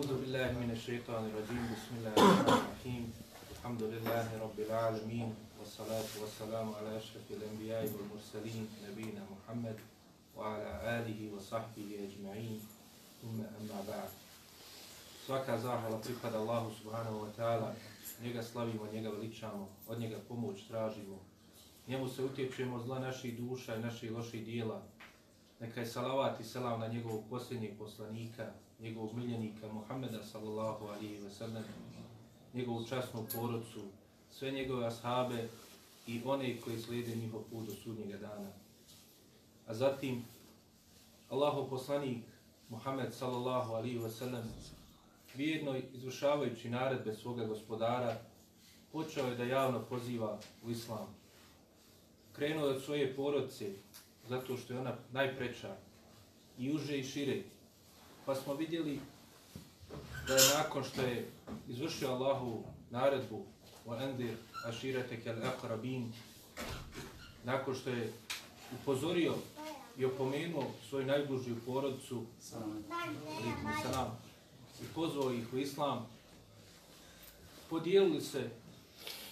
أعوذ بالله من الشيطان الرجيم بسم الله الرحمن الرحيم الحمد لله رب العالمين والصلاة والسلام على أشرف الأنبياء والمرسلين نبينا محمد وعلى آله وصحبه أجمعين ثم أما بعد Svaka zahvala pripada Allahu subhanahu wa ta'ala, njega slavimo, njega veličamo, od njega pomoć tražimo. Njemu se utječemo zla naših duša i naših loših dijela. Neka je salavat i selam na njegovog posljednjeg poslanika, njegovog miljenika Muhammeda sallallahu alihi wa sallam, njegovu časnu porodcu, sve njegove ashabe i one koji slijede njihov put do sudnjega dana. A zatim, Allahov poslanik Muhammed sallallahu alihi wa sallam, vjerno izvršavajući naredbe svoga gospodara, počeo je da javno poziva u islam. Krenuo je od svoje porodce, zato što je ona najpreča, i uže i šire. Pa smo vidjeli da je nakon što je izvršio Allahu naredbu o endir aširete kel akrabin, nakon što je upozorio i opomenuo svoju najbližiju porodcu, salam, i pozvao ih u islam, podijelili se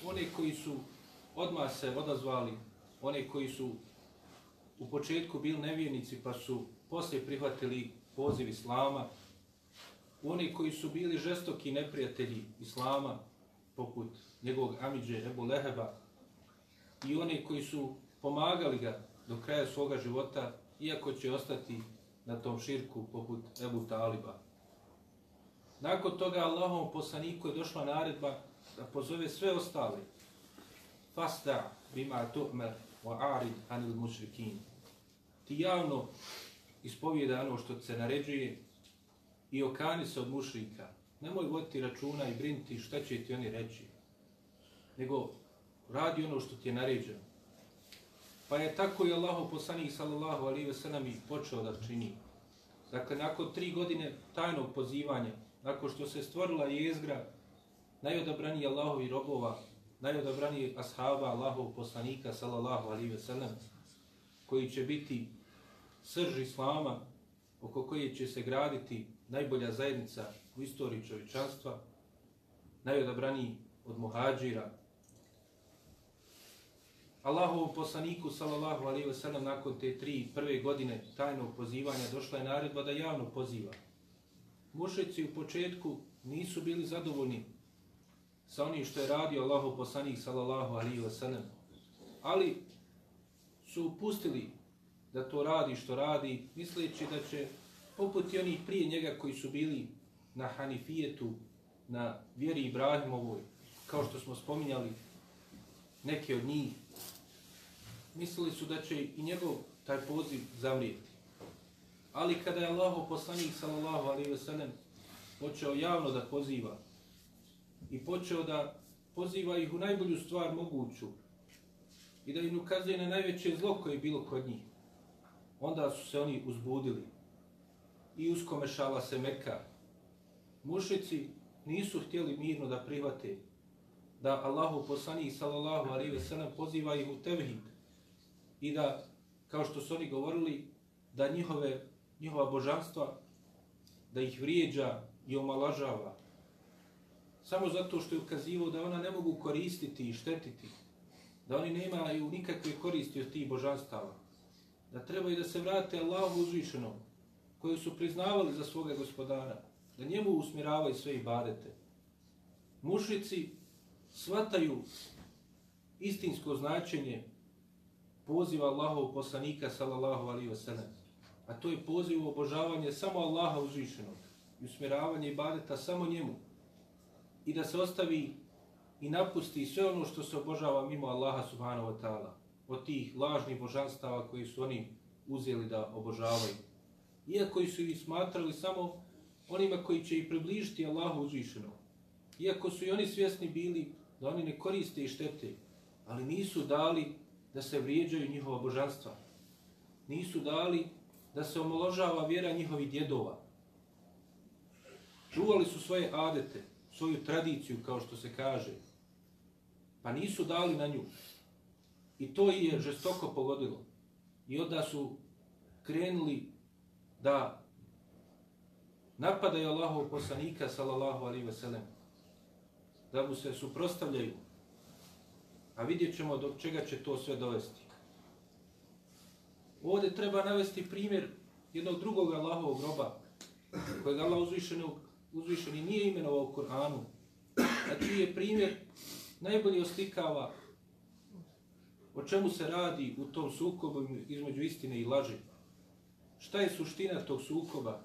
oni koji su odmah se odazvali, oni koji su u početku bili nevjernici pa su poslije prihvatili poziv islama, oni koji su bili žestoki neprijatelji islama, poput njegovog Amidže Ebu Leheba, i oni koji su pomagali ga do kraja svoga života, iako će ostati na tom širku poput Ebu Taliba. Nakon toga Allahom poslaniku je došla naredba da pozove sve ostale. Fasta bima tu'mer wa arid anil mušrikin. Ti javno ispovjeda ono što se naređuje i okani se od mušrika. Nemoj voditi računa i brinti šta će ti oni reći. Nego radi ono što ti je naređeno. Pa je tako i Allahov poslanik sallallahu alaihi ve sellem i počeo da čini. Dakle, nakon tri godine tajnog pozivanja, nakon što se stvorila jezgra najodabraniji Allahovi robova, najodabraniji ashaba Allahov poslanika, sallallahu alaihi ve sellem, koji će biti srž Islama, oko koje će se graditi najbolja zajednica u istoriji čovječanstva, najodabraniji od muhađira. Allahovom poslaniku, sallallahu wa sallam, nakon te tri prve godine tajnog pozivanja, došla je naredba da javno poziva mušici u početku nisu bili zadovoljni sa onim što je radio Allahov poslanik sallallahu alaihi wa sallam. Ali su pustili da to radi što radi, misleći da će poput i onih prije njega koji su bili na Hanifijetu, na vjeri Ibrahimovoj, kao što smo spominjali, neke od njih, mislili su da će i njegov taj poziv zamrijeti. Ali kada je Allah poslanik sallallahu alaihi ve sellem počeo javno da poziva i počeo da poziva ih u najbolju stvar moguću i da im ukazuje na najveće zlo koje je bilo kod njih, onda su se oni uzbudili. I uskomešala se Meka. Mušici nisu htjeli mirno da prihvate da Allahu poslanik sallallahu alaihi ve sellem poziva ih u tevhid i da, kao što su oni govorili, da njihove njihova božanstva, da ih vrijeđa i omalažava, samo zato što je ukazivao da ona ne mogu koristiti i štetiti, da oni nemaju nikakve koristi od tih božanstava, da trebaju da se vrate Allahu uzvišenom, koju su priznavali za svoga gospodara, da njemu usmiravaju sve ibadete. Mušici svataju istinsko značenje poziva Allahov poslanika sallallahu alaihi wasallam, a to je poziv u obožavanje samo Allaha uzvišenog i usmjeravanje ibadeta samo njemu i da se ostavi i napusti sve ono što se obožava mimo Allaha subhanahu wa ta'ala od tih lažnih božanstava koji su oni uzeli da obožavaju. Iako su ih smatrali samo onima koji će ih približiti Allahu uzvišenog. Iako su i oni svjesni bili da oni ne koriste i štete, ali nisu dali da se vrijeđaju njihova božanstva. Nisu dali da se omoložava vjera njihovih djedova. Čuvali su svoje adete, svoju tradiciju, kao što se kaže, pa nisu dali na nju. I to je žestoko pogodilo. I onda su krenuli da napadaju Allahov poslanika sallallahu alaihi ve sellem, da mu se suprostavljaju, a vidjet ćemo do čega će to sve dovesti. Ovdje treba navesti primjer jednog drugog Allahovog groba, kojeg Allah uzvišeni nije imenovao u Koranu, a čiji je primjer najbolje oslikava o čemu se radi u tom sukobu između istine i laži. Šta je suština tog sukoba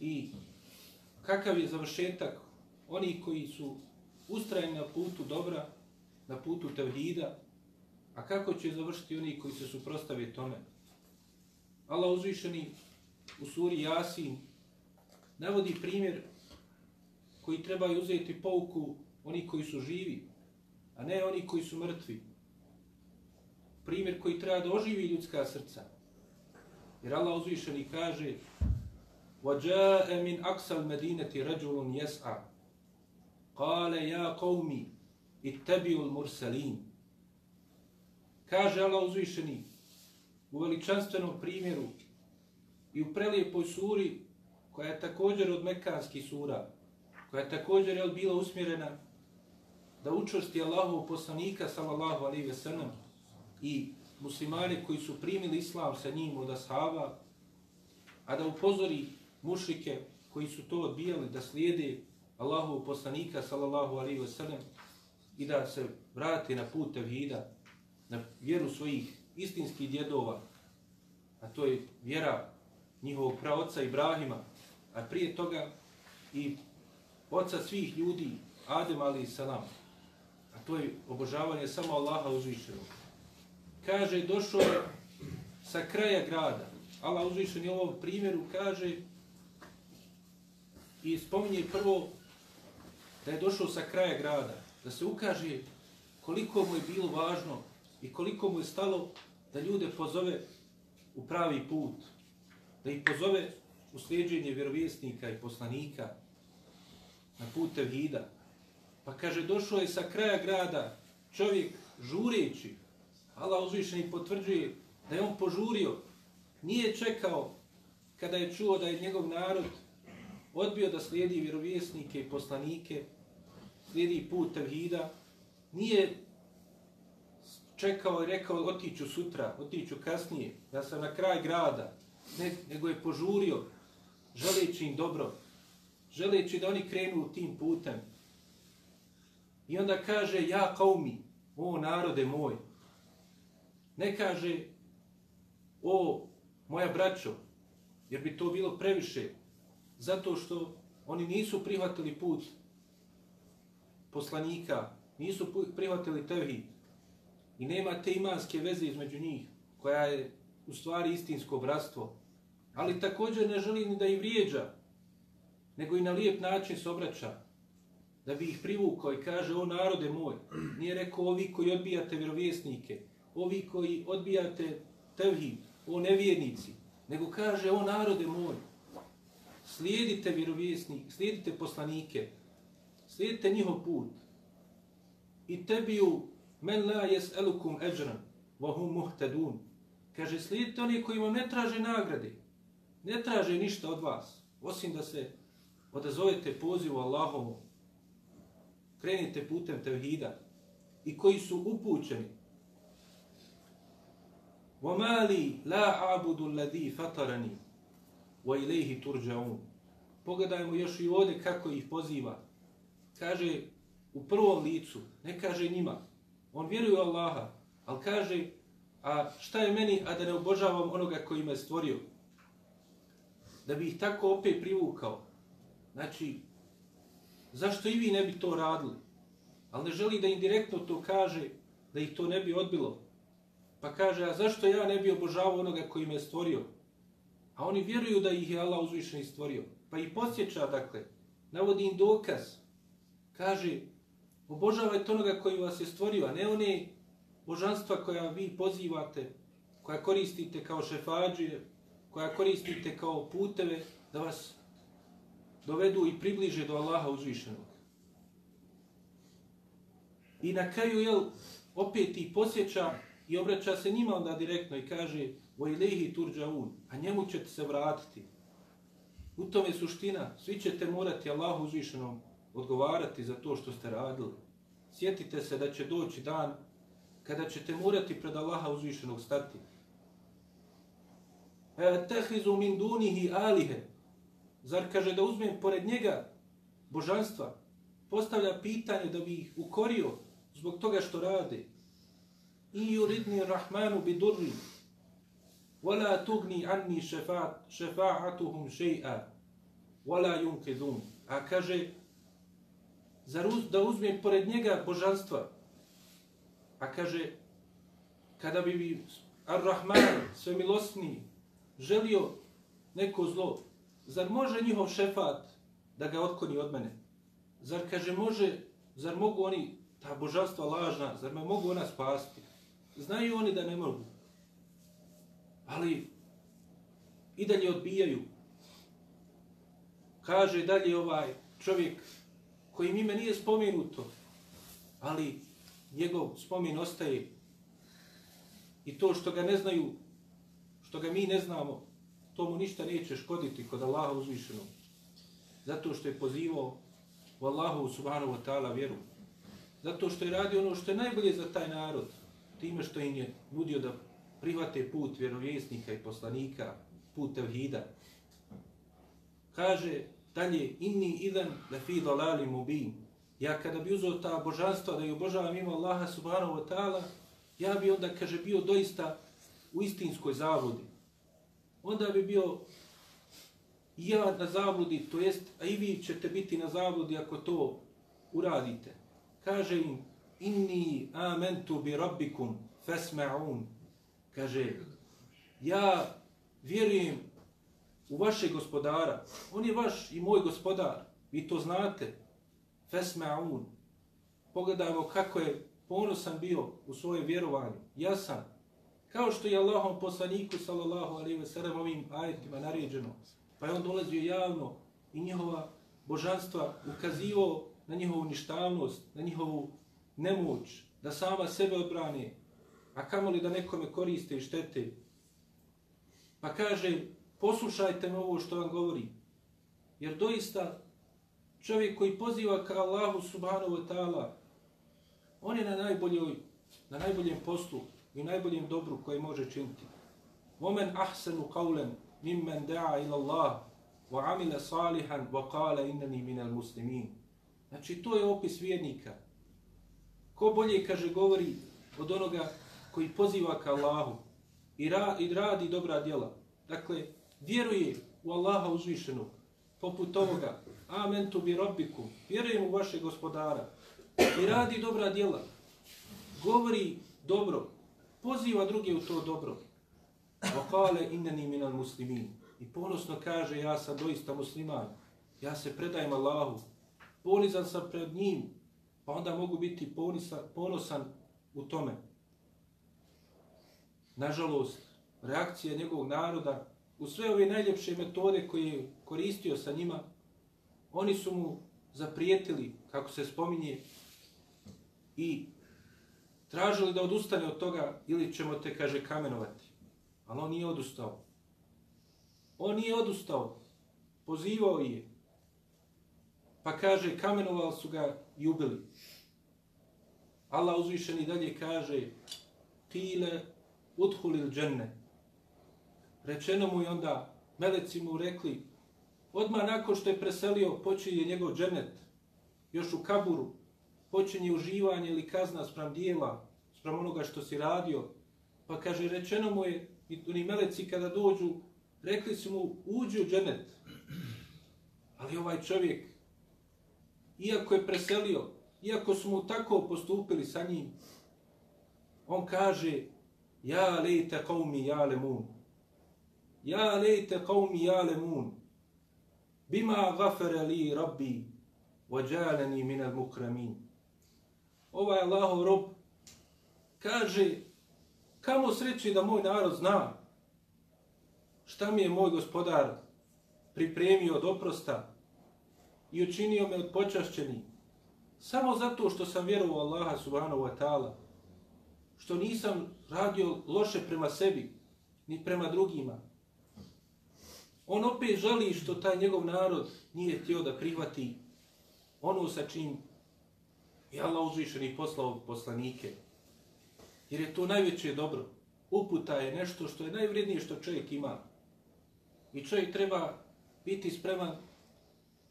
i kakav je završetak oni koji su ustrajeni na putu dobra, na putu tevhida, a kako će završiti oni koji se suprostave tome. Allah uzvišeni u suri Jasin navodi primjer koji treba uzeti pouku oni koji su živi, a ne oni koji su mrtvi Primjer koji treba da oživi ljudska srca. Jer Allah uzvišeni kaže وَجَاءَ مِنْ أَقْسَ الْمَدِينَةِ رَجُلٌ يَسْعَى قَالَ يَا قَوْمِ اتَّبِعُ الْمُرْسَلِينَ Kaže Allah uzvišeni u veličanstvenom primjeru i u prelijepoj suri koja je također od mekanskih sura, koja je također je bila usmjerena da učvrsti Allahov poslanika sallallahu alaihi ve sellem i muslimani koji su primili islam sa njim od ashaba, a da upozori mušrike koji su to odbijali da slijede Allahov poslanika sallallahu alaihi ve sellem i da se vrati na put tevhida, na vjeru svojih istinskih djedova, a to je vjera njihovog praoca Ibrahima, a prije toga i oca svih ljudi, Adem ali salam, a to je obožavanje samo Allaha uzvišenog. Kaže, došao je sa kraja grada. Allah uzvišen je ovom primjeru kaže i spominje prvo da je došao sa kraja grada, da se ukaže koliko mu je bilo važno i koliko mu je stalo da ljude pozove u pravi put, da ih pozove u sljeđenje vjerovjesnika i poslanika na put Tevhida. Pa kaže, došao je sa kraja grada čovjek žureći, Allah uzvišen i potvrđuje da je on požurio, nije čekao kada je čuo da je njegov narod odbio da slijedi vjerovjesnike i poslanike, slijedi put Tevhida, nije čekao i rekao otiću sutra, otiću kasnije, ja sam na kraj grada, ne, nego je požurio, želeći im dobro, želeći da oni krenu tim putem. I onda kaže, ja kao mi, o narode moj, ne kaže, o moja braćo, jer bi to bilo previše, zato što oni nisu prihvatili put poslanika, nisu prihvatili tevhid i nema te imanske veze između njih, koja je u stvari istinsko bratstvo, ali također ne želi ni da ih vrijeđa, nego i na lijep način se obraća, da bi ih privukao i kaže, o narode moj, nije rekao ovi koji odbijate vjerovjesnike, ovi koji odbijate tevhid, o nevjernici, nego kaže, o narode moj, slijedite vjerovjesnik, slijedite poslanike, slijedite njihov put, i tebiju men la jes elukum eđran, vahum muhtadun. kaže, slijedite oni koji vam ne traže nagrade, ne traže ništa od vas, osim da se odazovete pozivu Allahomu, krenite putem tevhida i koji su upućeni. وَمَالِي لَا عَبُدُ الَّذِي فَتَرَنِي وَإِلَيْهِ تُرْجَعُونَ Pogledajmo još i ovdje kako ih poziva. Kaže u prvom licu, ne kaže njima. On vjeruje u Allaha, ali kaže, a šta je meni, a da ne obožavam onoga koji me stvorio? Da bi ih tako opet privukao. Znači, zašto i vi ne bi to radili? Ali ne želi da indirektno to kaže, da ih to ne bi odbilo. Pa kaže, a zašto ja ne bi obožavao onoga koji me stvorio? A oni vjeruju da ih je Allah uzvišeni stvorio. Pa ih posjeća, dakle, navodi im dokaz. Kaže, obožavajte onoga koji vas je stvorio, a ne one božanstva koja vi pozivate, koja koristite kao šefađe, koja koristite kao puteve da vas dovedu i približe do Allaha uzvišenog. I na kraju, jel, opet i posjeća i obraća se njima onda direktno i kaže o تُرْجَعُونَ a njemu ćete se vratiti. U tome je suština. Svi ćete morati Allahu uzvišenom odgovarati za to što ste radili. Sjetite se da će doći dan kada ćete morati pred Allaha uzvišenog stati. E, tehizu min dunihi alihe. Zar kaže da uzmem pored njega božanstva? Postavlja pitanje da bi ih ukorio zbog toga što rade in yuridni rahmanu bidurri. Wala tugni anni šefa'atuhum še'a. Wala yunkidun. A kaže, zar uz, da uzmem pored njega božanstva? A kaže, kada bi bi Ar-Rahman, svemilostni, želio neko zlo, zar može njihov šefat da ga otkoni od mene? Zar kaže, može, zar mogu oni, ta božanstva lažna, zar me mogu ona spasti? Znaju oni da ne mogu. Ali i dalje odbijaju. Kaže dalje ovaj čovjek koji ime nije spomenuto, ali njegov spomin ostaje i to što ga ne znaju, što ga mi ne znamo, to mu ništa neće škoditi kod Allaha uzvišenog. Zato što je pozivao u Allahu subhanahu wa ta'ala vjeru. Zato što je radio ono što je najbolje za taj narod, time što im je nudio da prihvate put vjerovjesnika i poslanika, put tevhida. Kaže dalje, inni idan la fi dalali mubin, ja kada bi uzeo ta božanstva da je obožavam ima Allaha subhanahu wa ta'ala, ja bi onda, kaže, bio doista u istinskoj zavodi. Onda bi bio i ja na zabludi, to jest, a i vi ćete biti na zabludi ako to uradite. Kaže im, inni amentu bi rabbikum fesma'un. Kaže, ja vjerujem u vaše gospodara. On je vaš i moj gospodar. Vi to znate fesma'un. Pogledajmo kako je ponosan bio u svoje vjerovanju. Ja sam, kao što je Allahom poslaniku, sallallahu alaihi ve sallam, ovim ajetima naređeno, pa je on dolazio javno i njihova božanstva ukazivo na njihovu ništavnost, na njihovu nemoć, da sama sebe odbrani, a kamoli da nekome koriste i štete. Pa kaže, poslušajte me ovo što vam govori, jer doista čovjek koji poziva ka Allahu subhanahu wa ta'ala, on je na najboljoj, na najboljem poslu i najboljem dobru koje može činiti. Vomen ahsanu qawlan mimmen da'a ila Allah wa amila salihan wa qala innani minal muslimin. Znači to je opis vjernika. Ko bolje kaže govori od onoga koji poziva ka Allahu i, ra, i radi dobra djela. Dakle, vjeruje u Allaha uzvišenog, poput ovoga, amen tu bi robbiku, vjerujem u vaše gospodara i radi dobra djela, govori dobro, poziva druge u to dobro. Vokale inneni minal muslimin. I ponosno kaže, ja sam doista musliman, ja se predajem Allahu, ponizan sam pred njim, pa onda mogu biti ponisa, ponosan u tome. Nažalost, reakcija njegovog naroda u sve ove najljepše metode koje je koristio sa njima, oni su mu zaprijetili, kako se spominje, i tražili da odustane od toga ili ćemo te, kaže, kamenovati. Ali on nije odustao. On nije odustao. Pozivao je. Pa kaže, kamenovali su ga i ubili. Allah uzvišeni dalje kaže, tile uthulil dženne. Rečeno mu je onda, meleci mu rekli, Odmah nakon što je preselio, počinje njegov dženet, još u kaburu, počinje uživanje ili kazna sprem dijela, sprem onoga što si radio. Pa kaže, rečeno mu je, i oni meleci kada dođu, rekli su mu, uđi u dženet. Ali ovaj čovjek, iako je preselio, iako su mu tako postupili sa njim, on kaže, ja lejte qavmi ja lemun. Ja lejte qavmi ja lemun bima gafere li rabbi vađaleni minal mukramin. Ovaj Allahov rob kaže kamo sreći da moj narod zna šta mi je moj gospodar pripremio od oprosta i učinio me od počašćeni samo zato što sam vjerovao Allaha subhanahu wa ta'ala što nisam radio loše prema sebi ni prema drugima On opet žali što taj njegov narod nije htio da prihvati ono sa čim je Allah uzvišeni poslao poslanike. Jer je to najveće dobro. Uputa je nešto što je najvrednije što čovjek ima. I čovjek treba biti spreman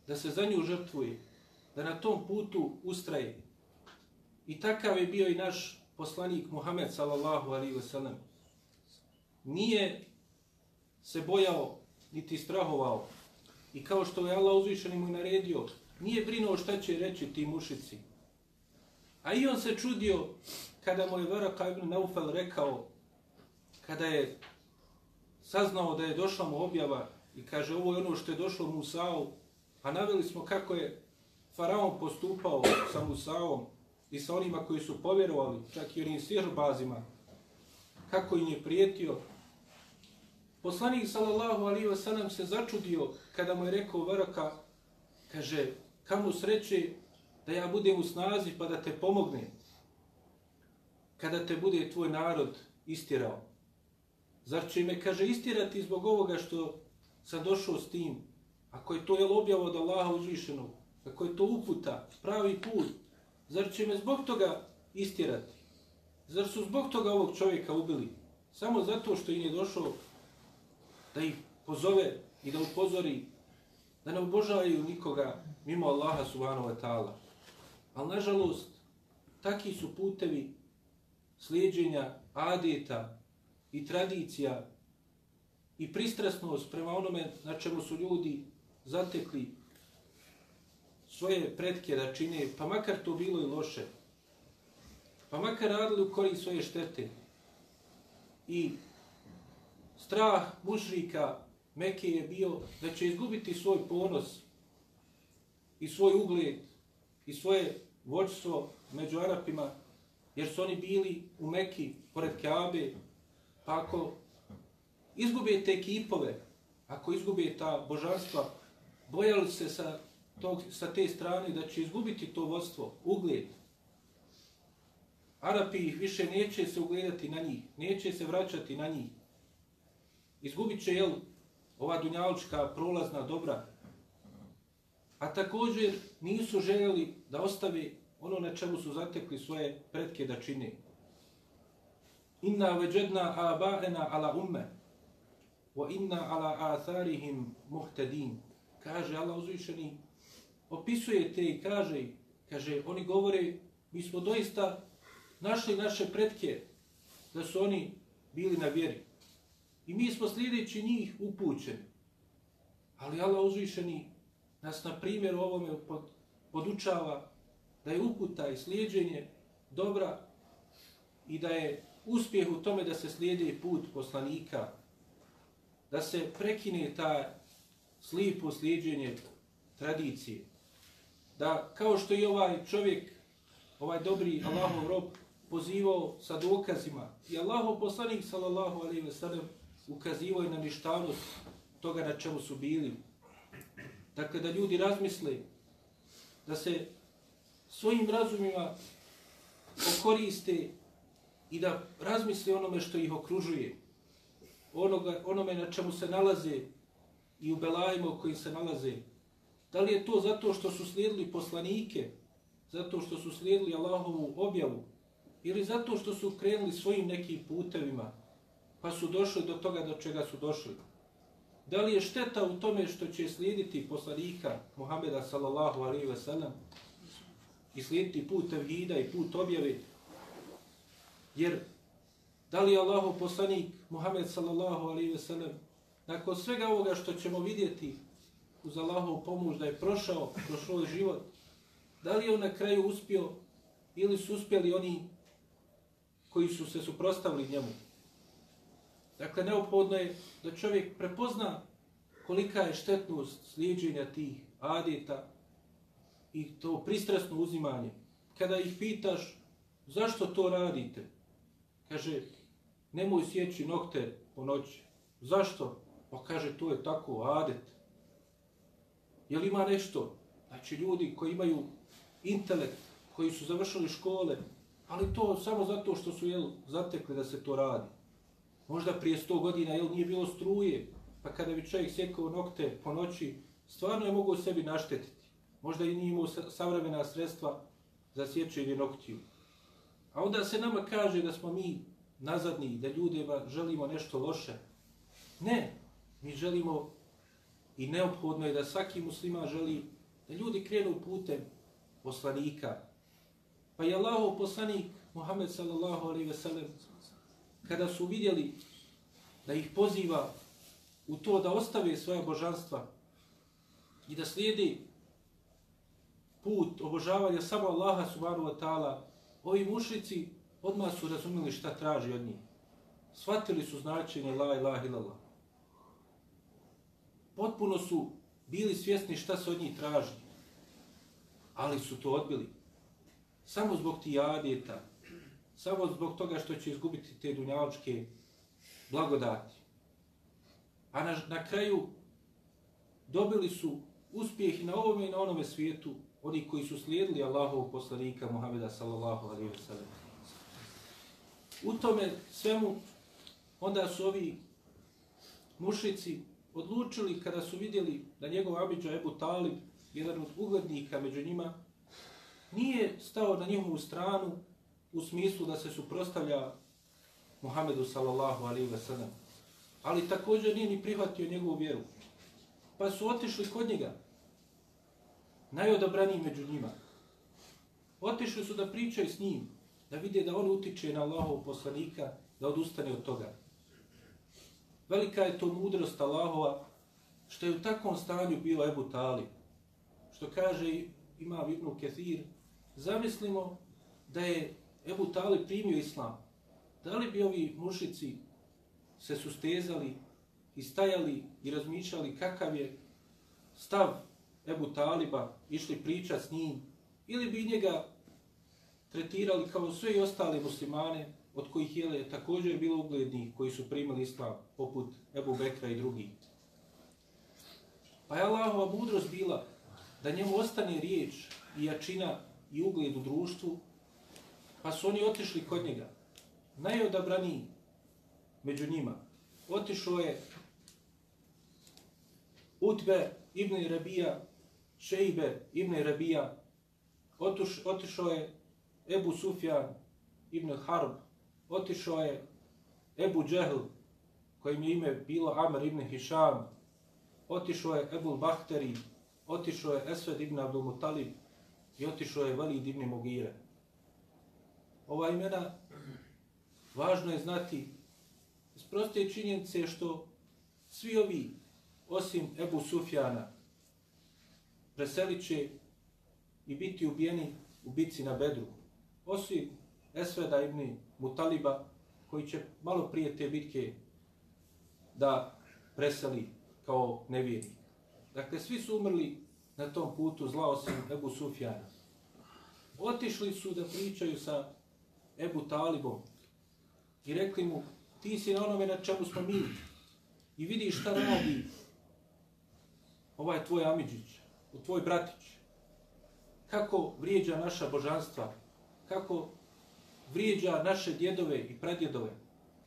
da se za nju žrtvuje, da na tom putu ustraje. I takav je bio i naš poslanik Muhammed sallallahu alaihi wasallam. Nije se bojao niti strahovao. I kao što je Allah uzvišeni mu naredio, nije brinuo šta će reći ti mušici. A i on se čudio kada mu je Varaka ibn Naufel rekao, kada je saznao da je došla mu objava i kaže ovo je ono što je došlo Musa'u, a naveli smo kako je Faraon postupao sa Musa'om i sa onima koji su povjerovali, čak i onim sirbazima, kako im je prijetio. Poslanik sallallahu alaihi wa sallam se začudio kada mu je rekao Varaka, kaže, kamo sreće da ja budem u snazi pa da te pomogne kada te bude tvoj narod istirao. Zar će me, kaže, istirati zbog ovoga što sam došao s tim? Ako je to jel objavo od Allaha uzvišenog, ako je to uputa, pravi put, zar će me zbog toga istirati? Zar su zbog toga ovog čovjeka ubili? Samo zato što im je došao da ih pozove i da upozori da ne obožavaju nikoga mimo Allaha subhanahu wa ta'ala. Ali nažalost, taki su putevi slijedženja adeta i tradicija i pristrasnost prema onome na čemu su ljudi zatekli svoje pretke da čine, pa makar to bilo i loše, pa makar radili u korist svoje štete. I strah mušrika Meke je bio da će izgubiti svoj ponos i svoj ugled i svoje vođstvo među Arapima, jer su oni bili u Meki, pored Kaabe, pa ako izgube te kipove, ako izgube ta božanstva, bojali se sa, tog, sa te strane da će izgubiti to vodstvo, ugled. Arapi više neće se ugledati na njih, neće se vraćati na njih. Izgubit će, jel, ova dunjalučka prolazna dobra. A također nisu željeli da ostavi ono na čemu su zatekli svoje pretke da čine. Inna veđedna aba'ena ala umme, wa inna ala atharihim muhtedin. Kaže Allah uzvišeni, opisuje te i kaže, kaže, oni govore, mi smo doista našli naše pretke da su oni bili na vjeri. I mi smo sljedeći njih upućeni. Ali Allah uzvišeni nas na primjer ovome pod, podučava da je uputa i slijedženje dobra i da je uspjeh u tome da se slijedi put poslanika, da se prekine ta slijepo slijedženje tradicije. Da kao što i ovaj čovjek, ovaj dobri Allahov rob, pozivao sa dokazima i Allahov poslanik sallallahu alaihi ve sellem ukazivao je na ništavnost toga na čemu su bili. Dakle, da ljudi razmisle, da se svojim razumima okoriste i da razmisle onome što ih okružuje, onoga, onome na čemu se nalaze i u belajima u kojim se nalaze. Da li je to zato što su slijedili poslanike, zato što su slijedili Allahovu objavu, ili zato što su krenuli svojim nekim putevima, pa su došli do toga do čega su došli. Da li je šteta u tome što će slijediti poslanika Muhameda sallallahu alaihi ve sellem i slijediti put tevhida i put objave? Jer da li je Allahov poslanik Muhammed sallallahu alaihi ve sellem nakon svega ovoga što ćemo vidjeti uz Allahovu pomoć da je prošao kroz svoj život, da li je on na kraju uspio ili su uspjeli oni koji su se suprostavili njemu? Dakle, neophodno je da čovjek prepozna kolika je štetnost slijedženja tih adeta i to pristrasno uzimanje. Kada ih pitaš zašto to radite, kaže nemoj sjeći nokte po noći. Zašto? Pa kaže to je tako adet. Je li ima nešto? Znači ljudi koji imaju intelekt, koji su završili škole, ali to samo zato što su jel, zatekli da se to radi. Možda prije 100 godina jel, nije bilo struje, pa kada bi čovjek sjekao nokte po noći, stvarno je mogu sebi naštetiti. Možda i nije imao savremena sredstva za sjećenje noktiju. A onda se nama kaže da smo mi nazadni, da ljudima želimo nešto loše. Ne, mi želimo i neophodno je da svaki muslima želi da ljudi krenu putem poslanika. Pa je Allahov poslanik Muhammed sallallahu alaihi ve sellem kada su vidjeli da ih poziva u to da ostave svoje božanstva i da slijedi put obožavanja samo Allaha subhanahu wa ta'ala, ovi mušrici odmah su razumili šta traži od njih. Shvatili su značenje la ilaha illallah. Potpuno su bili svjesni šta se od njih traži. Ali su to odbili. Samo zbog ti adjeta. Samo zbog toga što će izgubiti te dunjaločke blagodati. A na, na kraju dobili su uspjeh na ovome i na onome svijetu oni koji su slijedili Allahovog poslanika Muhameda sallallahu alaihi wa sallam. U tome svemu onda su ovi mušici odlučili kada su vidjeli da njegov Abidža Ebu Talib, jedan od uglednika među njima, nije stao na njihovu stranu u smislu da se suprostavlja Muhammedu sallallahu alaihi wa sallam. Ali također nije ni prihvatio njegovu vjeru. Pa su otišli kod njega, najodabraniji među njima. Otišli su da pričaju s njim, da vide da on utiče na Allahov poslanika, da odustane od toga. Velika je to mudrost Allahova, što je u takvom stanju bio Ebu Talib. Što kaže ima Ibn Kethir, zamislimo da je Ebu Talib primio islam. Da li bi ovi mušici se sustezali i stajali i razmišljali kakav je stav Ebu Taliba, išli priča s njim, ili bi njega tretirali kao sve i ostale muslimane, od kojih je također bilo uglednih koji su primili islam, poput Ebu Bekra i drugih. Pa je Allahova mudrost bila da njemu ostane riječ i jačina i ugled u društvu, pa su oni otišli kod njega. Najodabraniji među njima otišao je Utbe ibn Rabija, Šejbe ibn Rabija, otišao je Ebu Sufjan ibn Harb, otišao je Ebu Džehl, kojim je ime bilo Amr ibn Hišam, otišao je Ebu Bahteri, otišao je Esved ibn Abdul Mutalib i otišao je Valid ibn Mugire. Ova imena važno je znati iz proste činjenice što svi ovi, osim Ebu Sufjana, preselit će i biti ubijeni u bitci na Bedru. Osim Esveda ibn Mutaliba, koji će malo prije te bitke da preseli kao nevjernik. Dakle, svi su umrli na tom putu zla osim Ebu Sufjana. Otišli su da pričaju sa Ebu Talibom i rekli mu, ti si na onome na čemu smo mi i vidiš šta radi ovaj tvoj Amidžić, tvoj bratić. Kako vrijeđa naša božanstva, kako vrijeđa naše djedove i pradjedove.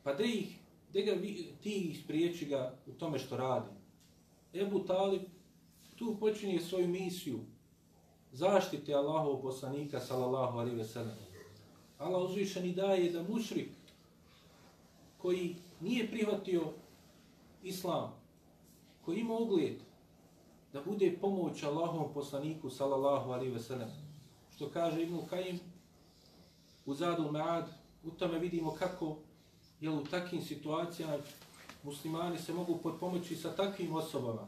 Pa da ih, da ga vi, ti ih spriječi ga u tome što radi. Ebu Talib tu počinje svoju misiju zaštite Allahov poslanika sallallahu alaihi ve sellem. Allah uzvišeni i daje da mušrik koji nije prihvatio islam, koji ima ugled, da bude pomoć Allahovom poslaniku sallallahu alaihi ve sellem. Što kaže Ibn Kajim u Zadu Ma'ad, u tome vidimo kako je u takvim situacijama muslimani se mogu podpomoći sa takvim osobama.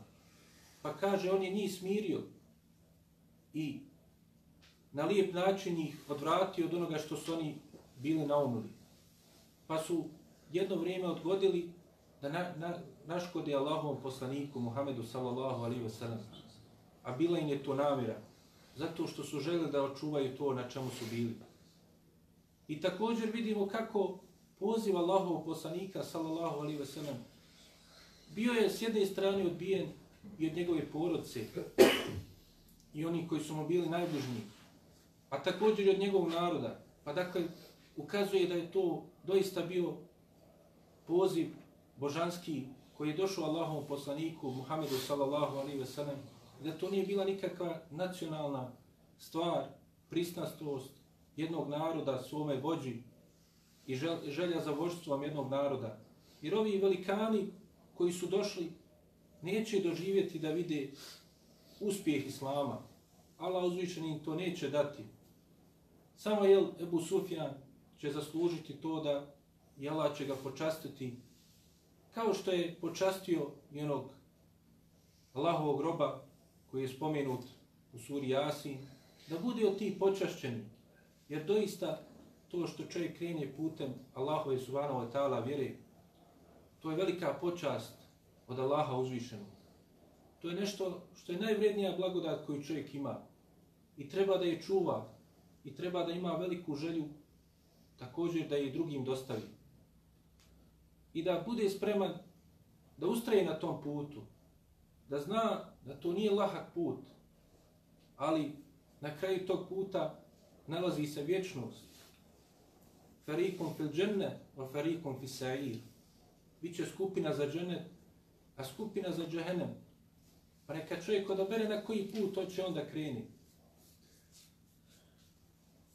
Pa kaže, on je njih smirio i na lijep način ih odvratio od onoga što su oni bili naumili. Pa su jedno vrijeme odgodili da na, na, naškode Allahovom poslaniku Muhammedu sallallahu alaihi wa sallam. A bila im je to namjera. Zato što su želi da očuvaju to na čemu su bili. I također vidimo kako poziv Allahovog poslanika sallallahu alaihi ve sellem, bio je s jedne strane odbijen i od njegove porodce i oni koji su mu bili najbližniji, a također i od njegovog naroda. Pa dakle, ukazuje da je to doista bio poziv božanski koji je došao Allahovom poslaniku Muhammedu sallallahu alaihi ve sellem, da to nije bila nikakva nacionalna stvar, pristastost, jednog naroda svome vođi i želja za vođstvom jednog naroda. Jer ovi velikani koji su došli neće doživjeti da vide uspjeh Islama. Allah uzvišeni im to neće dati. Samo je Ebu Sufjan će zaslužiti to da i Allah će ga počastiti kao što je počastio i onog Allahovog groba koji je spomenut u suri Jasin, da bude od tih počašćeni. Jer doista to što čovjek krenje putem Allahove subhanahu wa ta'ala vjere, to je velika počast od Allaha uzvišenog. To je nešto što je najvrednija blagodat koju čovjek ima. I treba da je čuva. I treba da ima veliku želju također da je drugim dostavi. I da bude spreman da ustraje na tom putu. Da zna da to nije lahak put. Ali na kraju tog puta nalazi se vječnost. Farikum fil dženne, wa farikum fil sa'ir. Biće skupina za džennet, a skupina za džehennem. Pa neka čovjek odabere na koji put to će onda kreni.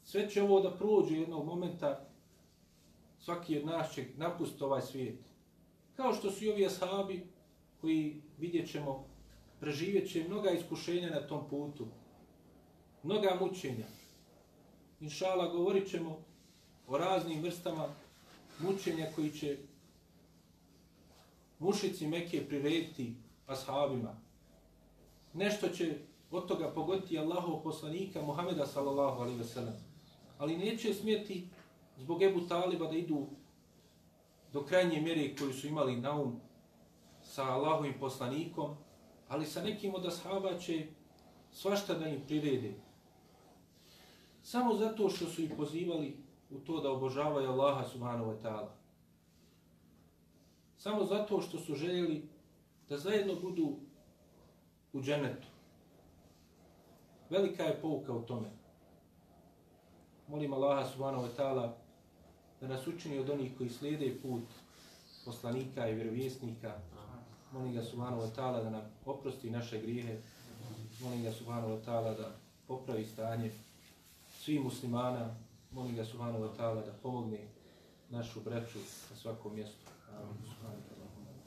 Sve će ovo da prođe jednog momenta, svaki od nas će napustiti ovaj svijet. Kao što su i ovi ashabi koji vidjet ćemo, preživjet će mnoga iskušenja na tom putu. Mnoga mučenja. Inšala, govorit ćemo o raznim vrstama mučenja koji će mušici Mekije prirediti ashabima. Nešto će od toga pogoditi Allahov poslanika Muhameda sallallahu alaihi ve sellem. Ali neće smjeti zbog Ebu Taliba da idu do krajnje mjere koju su imali na um sa Allahovim poslanikom, ali sa nekim od ashaba će svašta da im prirede. Samo zato što su ih pozivali u to da obožavaju Allaha subhanahu wa ta'ala. Samo zato što su željeli da zajedno budu u dženetu. Velika je pouka u tome. Molim Allaha subhanahu wa ta'ala da nas učini od onih koji slijede put poslanika i vjerovjesnika. Molim ga subhanahu wa ta'ala da nam oprosti naše grijehe. Molim ga subhanahu wa ta'ala da popravi stanje svih muslimana. Molim ga subhanahu wa ta'ala da pomogne našu breću na svakom mjestu. Amin.